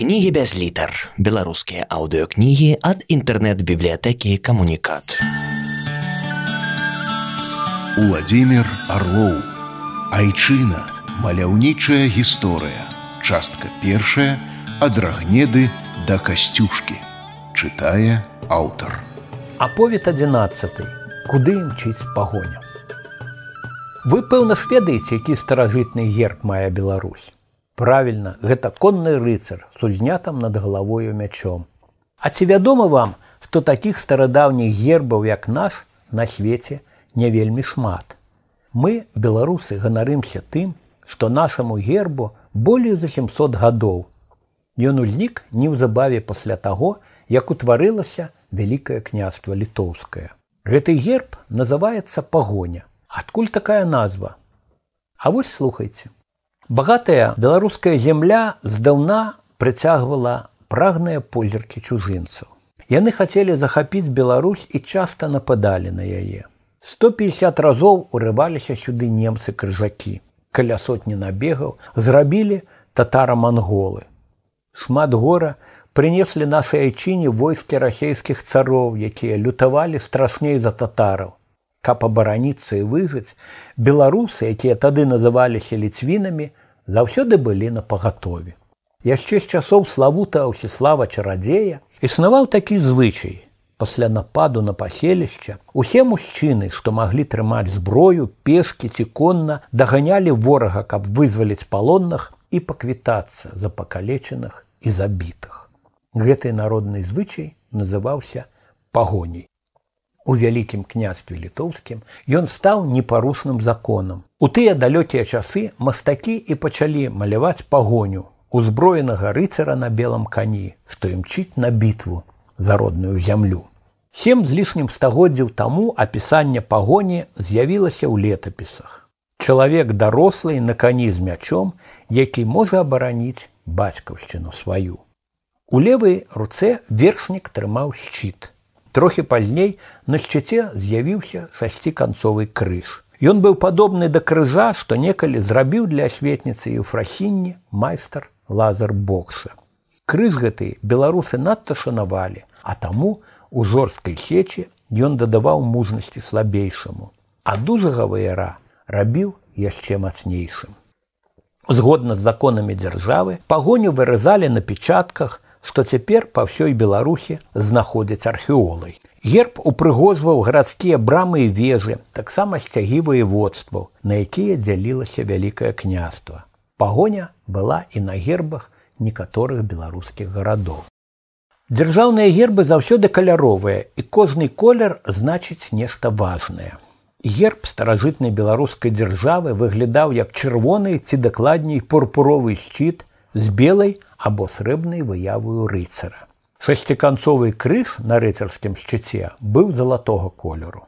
Кнігі без літар. Беларускія аўдыокнігі ад інтэрнэт-бібліятэкі камунікат. Уладзімир Орлоў. Айчына, маляўнічая гісторыя. Частка першая ад рагнеды да касцюшкі. Чытае аўтар. Аповед 11. Куды імчыць пагоня. Вы пэўна ж ведаеце, які старажытны герб мае Беларусь правільна гэта конны рыцар с узнятам над галавою мячом. А ці вядома вам што такіх старадаўніх гербаў як наш на свеце не вельмі шмат? Мы беларусы ганарымся тым што нашаму гербу болей за 700 гадоў. Ён узнік неўзабаве пасля таго як утварылася вялікае княства літоўскае. Гэты герб называецца пагоня. Адкуль такая назва? А вось слухайте Багатая беларуская земля здаўна прыцягвала прагныя позіркі чужынцаў. Яны хацелі захапіць Беларусь і часта нападалі на яе. 150 разоў урываліся сюды немцы крыжакі. Каля сотні набегаў зрабілі татара-манголы. Шмат гора прынеслі нашай айчыне войскі расійскіх цароў, якія лютавалі страшней за татараў каб абараніцца і выжыць беларусы якія тады называліся ліцвінамі заўсёды былі на пагатове. Яшчэ з часоў славута ўсіслава чарадзея. Існаваў такі звычай пасля нападу на паселішча. Усе мужчыны што маглі трымаць зброю пешкі ці конна даганялі ворага каб вызваліць палонных і паквітацца за пакалечаных і забітых. Гэты народны звычай называўся пагоней у вялікім княстве літоўскім ён стаў непарушным законам. У тыя далёкія часы мастакі і пачалі маляваць пагоню узброенага рыцара на белом кані, што імчыць на бітву за родную зямлю. Сем з лішнім стагоддзяў таму апісанне пагоні з'явілася ў летапісах. Чалавек дарослый на кані з мячом, які можа абараніць бацькаўшчыну сваю. У левай руцэ вершнік трымаў шчыт. Трохі пазней на шчыце з'явіўся шасці канцовы крыж. Ён быў падобны да крыжа, што некалі зрабіў для асветніцы і ў фрасінні майстар лазар бокса. Крыз гэты беларусы надта шанавалі, а таму у жорсткай сечы ён дадаваў мужнасці слабейшаму. А дужага ваяра рабіў яшчэ мацнейшым. Згодна з законамі дзяржавы пагоню выразалі на печатках, што цяпер па ўсёй беларусі знаходзяць археолай. Герб упрыгожваў гарадскія брамы і вежы таксама сцягі воеводстваў на якія дзялілася вялікае княства. Пагоня была і на гербах некаторых беларускіх гарадоў. Дзяржаўныя гербы заўсёды каляровыя і кожны колер значыць нешта важнае. Герб старажытнай беларускай дзяржавы выглядаў як чырвоны ці дакладней пурпуровы шчыт з белай або срэбнай выявую рыцара. Шасціканцовы крыж на рыцарскім шчыце быў залатога колеру.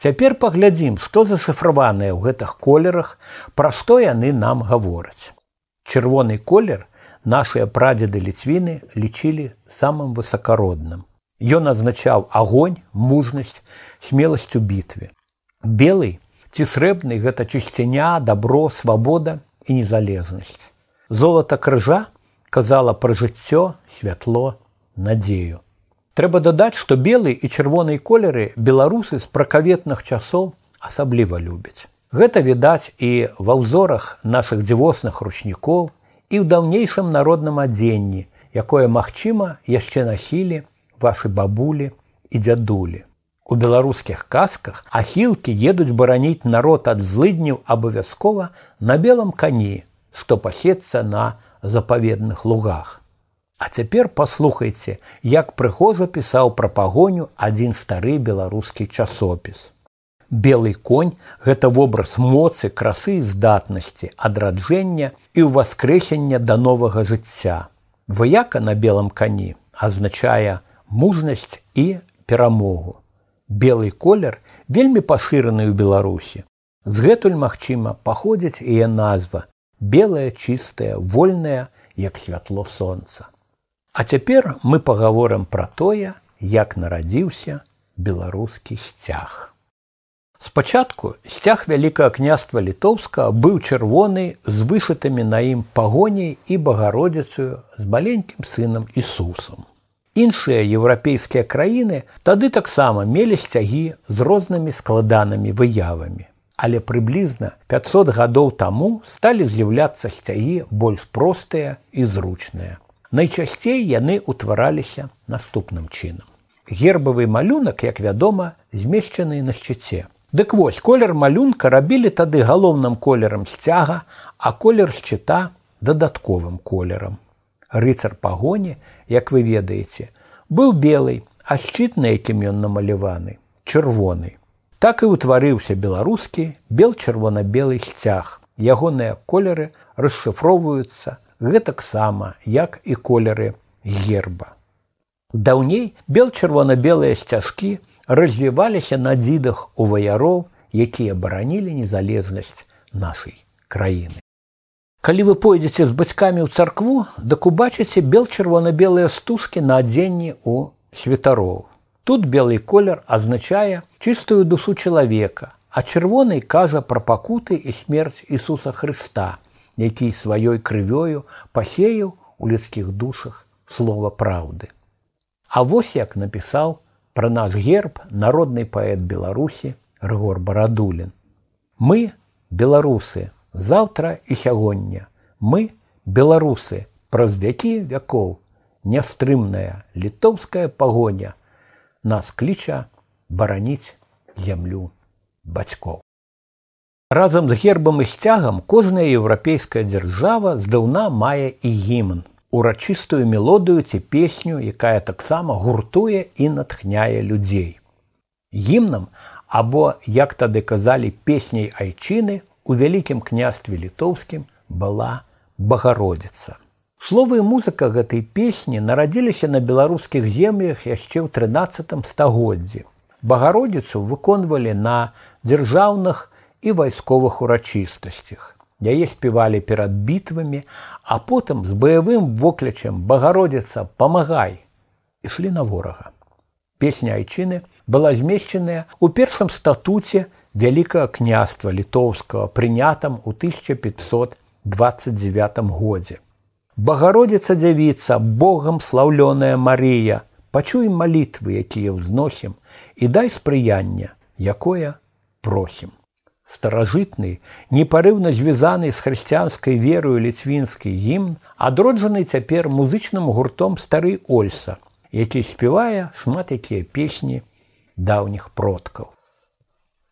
Цяпер паглядзім, што зашыфраваныя ў гэтых колерах, пра што яны нам гавораць. Чырвоны колер нашыя прадзеды ліцвіны лічылі самым высакародным. Ён азначаў агонь, мужнасць, смеласць у бітве. Белый ці срэбны гэта чысціня, дабро, свабода і незалежнасць. Золата крыжа казала пра жыццё, святло, надзею. Трэба дадаць, што белы і чырвонай колеры беларусы з пракаветных часоў асабліва любяць. Гэта відаць і ва ўзорах нашых дзівосных ручнікоў і ў даўнейшым народным адзенні, якое, магчыма, яшчэ нахілі вашы бабулі і дзядулі. У беларускіх казках ахілкі едуць бараніць народ ад злыдняў абавязкова на белом кані, што пасецца на запаведных лугах. А цяпер паслухайце, як прыхожа пісаў пра пагоню адзін стары беларускі часопіс. Белы конь гэта вобраз моцы, красы і здатнасці, адраджэння і ўваскрэсення да новага жыцця. Выяка на белом кані азначае мужнасць і перамогу. Белы колер вельмі пашыраны ў Беларусі. Згэтуль, магчыма, паходзіць яе назва белая чыстая вольная як святло сонца а цяпер мы пагаворым пра тое як нарадзіўся беларускі сцяг Спачатку сцяг вялікага княства літоўска быў чырвоны з вышытымі на ім пагоняй і багародзіцаю з маленькім сынам Ісусам. Іншыя еўрапейскія краіны тады таксама мелі сцягі з рознымі складанымі выявамі. Але прыблізна 500 гадоў таму сталі з'яўляцца сцягі больш простыя і зручныя. Найчасцей яны ўтвараліся наступным чынам. Гербавы малюнак, як вядома, змешчаны на шчыце. Дык вось колер малюнка рабілі тады галоўным колерам сцяга, а колер шчыта дадатковым колерам. Рыцар пагоні, як вы ведаеце, быў белый, а шчыт, на якім ён намаляваны, чырвоны. Так і ўтварыўся беларускі бел чырвона-белы сцяг. Ягоныя колеры расшыфроўваюцца гэтаксама, як і колеры герба. Даўней бел чырвона-белыя сцяжкі развіваліся на дзідах у ваяроў, якія баранілі незалежнасць нашай краіны. Калі вы пойдзеце з бацькамі ў царкву, дак убачыце бел чырвона-белыя стужкі на адзенні ў святароў. Тут белы колер азначае чыстую душу чалавека, а чырвонай кажа пра пакуты і смерць Ісуса Хрыста, які сваёй крывёю пасеяў у людскіх душах слова праўды. А вось як напісаў пра наш герб народны паэт беларусі рыгор барадулін мы беларусы заўтра і сягоння. Мы беларусы праз вякі вякоў нястрымная літоўская пагоня нас кліча бараніць зямлю бацькоў разам з гербам і сцягам кожная еўрапейская дзяржава здаўна мае і гімн урачыстую мелодыю ці песню, якая таксама гуртуе і натхняе людзей. Гімнам або, як тады казалі песняй айчыны у вялікім княстве літоўскім была багародзіца. Словы і музыка гэтай песні нарадзіліся на беларускіх землях яшчэ ў 13 стагоддзі. Багародзіцу выконвалі на дзяржаўных і вайсковых урачыстасцях яе спявалі перад бітвамі, а потым з баявым воклячам багародзіца памагай ішлі на ворага. Песня айчыны была змешчаная ў першым статуце вялікага княства літоўскага прынятам у 1529 годзе. Багародзіца дзявіца Богам слаўлёная Марыя, пачуй малітвы, якія ўзносім і дай спрыяння, якое просім старажытны, непарыўна звязаны з хрысціянскай верою ліцвінскі гімн, адроджаны цяпер музычным гуртом стары Ольса, які спявае шмат якія песні даўніх продкаў.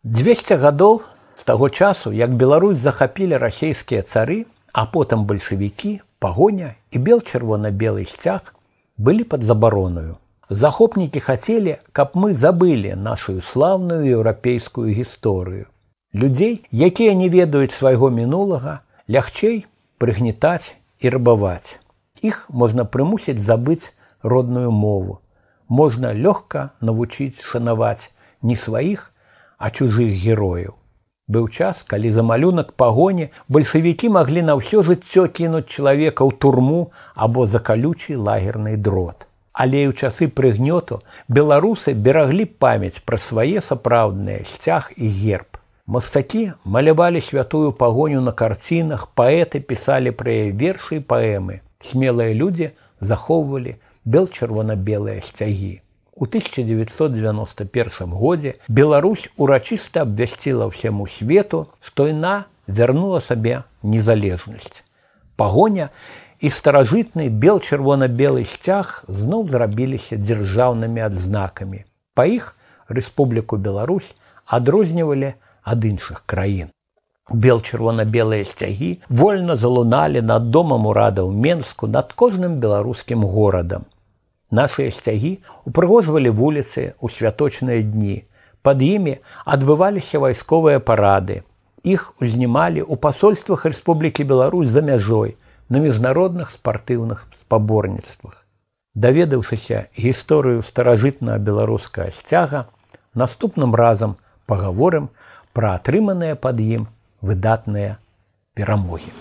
200 гадоў з таго часу, як Беларусь захапілі расійскія цары, а потым бальшавікі, пагоня і бел чырвона-белы сцяг былі пад забаронаю. Захопнікі хацелі, каб мы забылі нашу слаўную еўрапейскую гісторыю Людзей, якія не ведаюць свайго мінулага, лягчэй прыгнетаць і рабаваць. Іх можна прымусіць забыць родную мову. Можна лёгка навучыць шанаваць не сваіх, а чужых герояў. Быў час, калі за малюнак пагоні бальшавікі маглі на ўсё жыццё кінуць чалавека ў турму або за калючы лагерны дрот. Але ў часы прыгнёту беларусы бераглі памяць пра свае сапраўдныя сцяг і герб. Мастакі малявалі святую пагоню на карцінах, паэты пісалі пра яе вершы і паэмы. Смелыя людзі захоўвалі бел чырвона-белыя сцягі. У 1991 годзе Беларусь урачыста абвясціла ўсяму свету, што яна вярнула сабе незалежнасць. Пагоня і старажытны бел чырвона-белы сцяг зноў зрабіліся дзяржаўнымі адзнакамі. Па іх Рэспубліку Беларусь адрознівалі, ад іншых краін. Бел чырвона-белыя сцягі вольна залуналі над домам урадаў Менску над кожным беларускім горадам. Нашыя сцягі упрыгожвалі вуліцы ў святочныя дні. Пад імі адбываліся вайсковыя парады. Іх узнімалі ў пасольствах Рэспублікі Беларусь за мяжой на міжнародных спартыўных спаборніцтвах. Даведаўшыся гісторыю старажытнага беларускага сцяга, наступным разам пагаворым, пра атрыманыя пад ім выдатныя перамогі.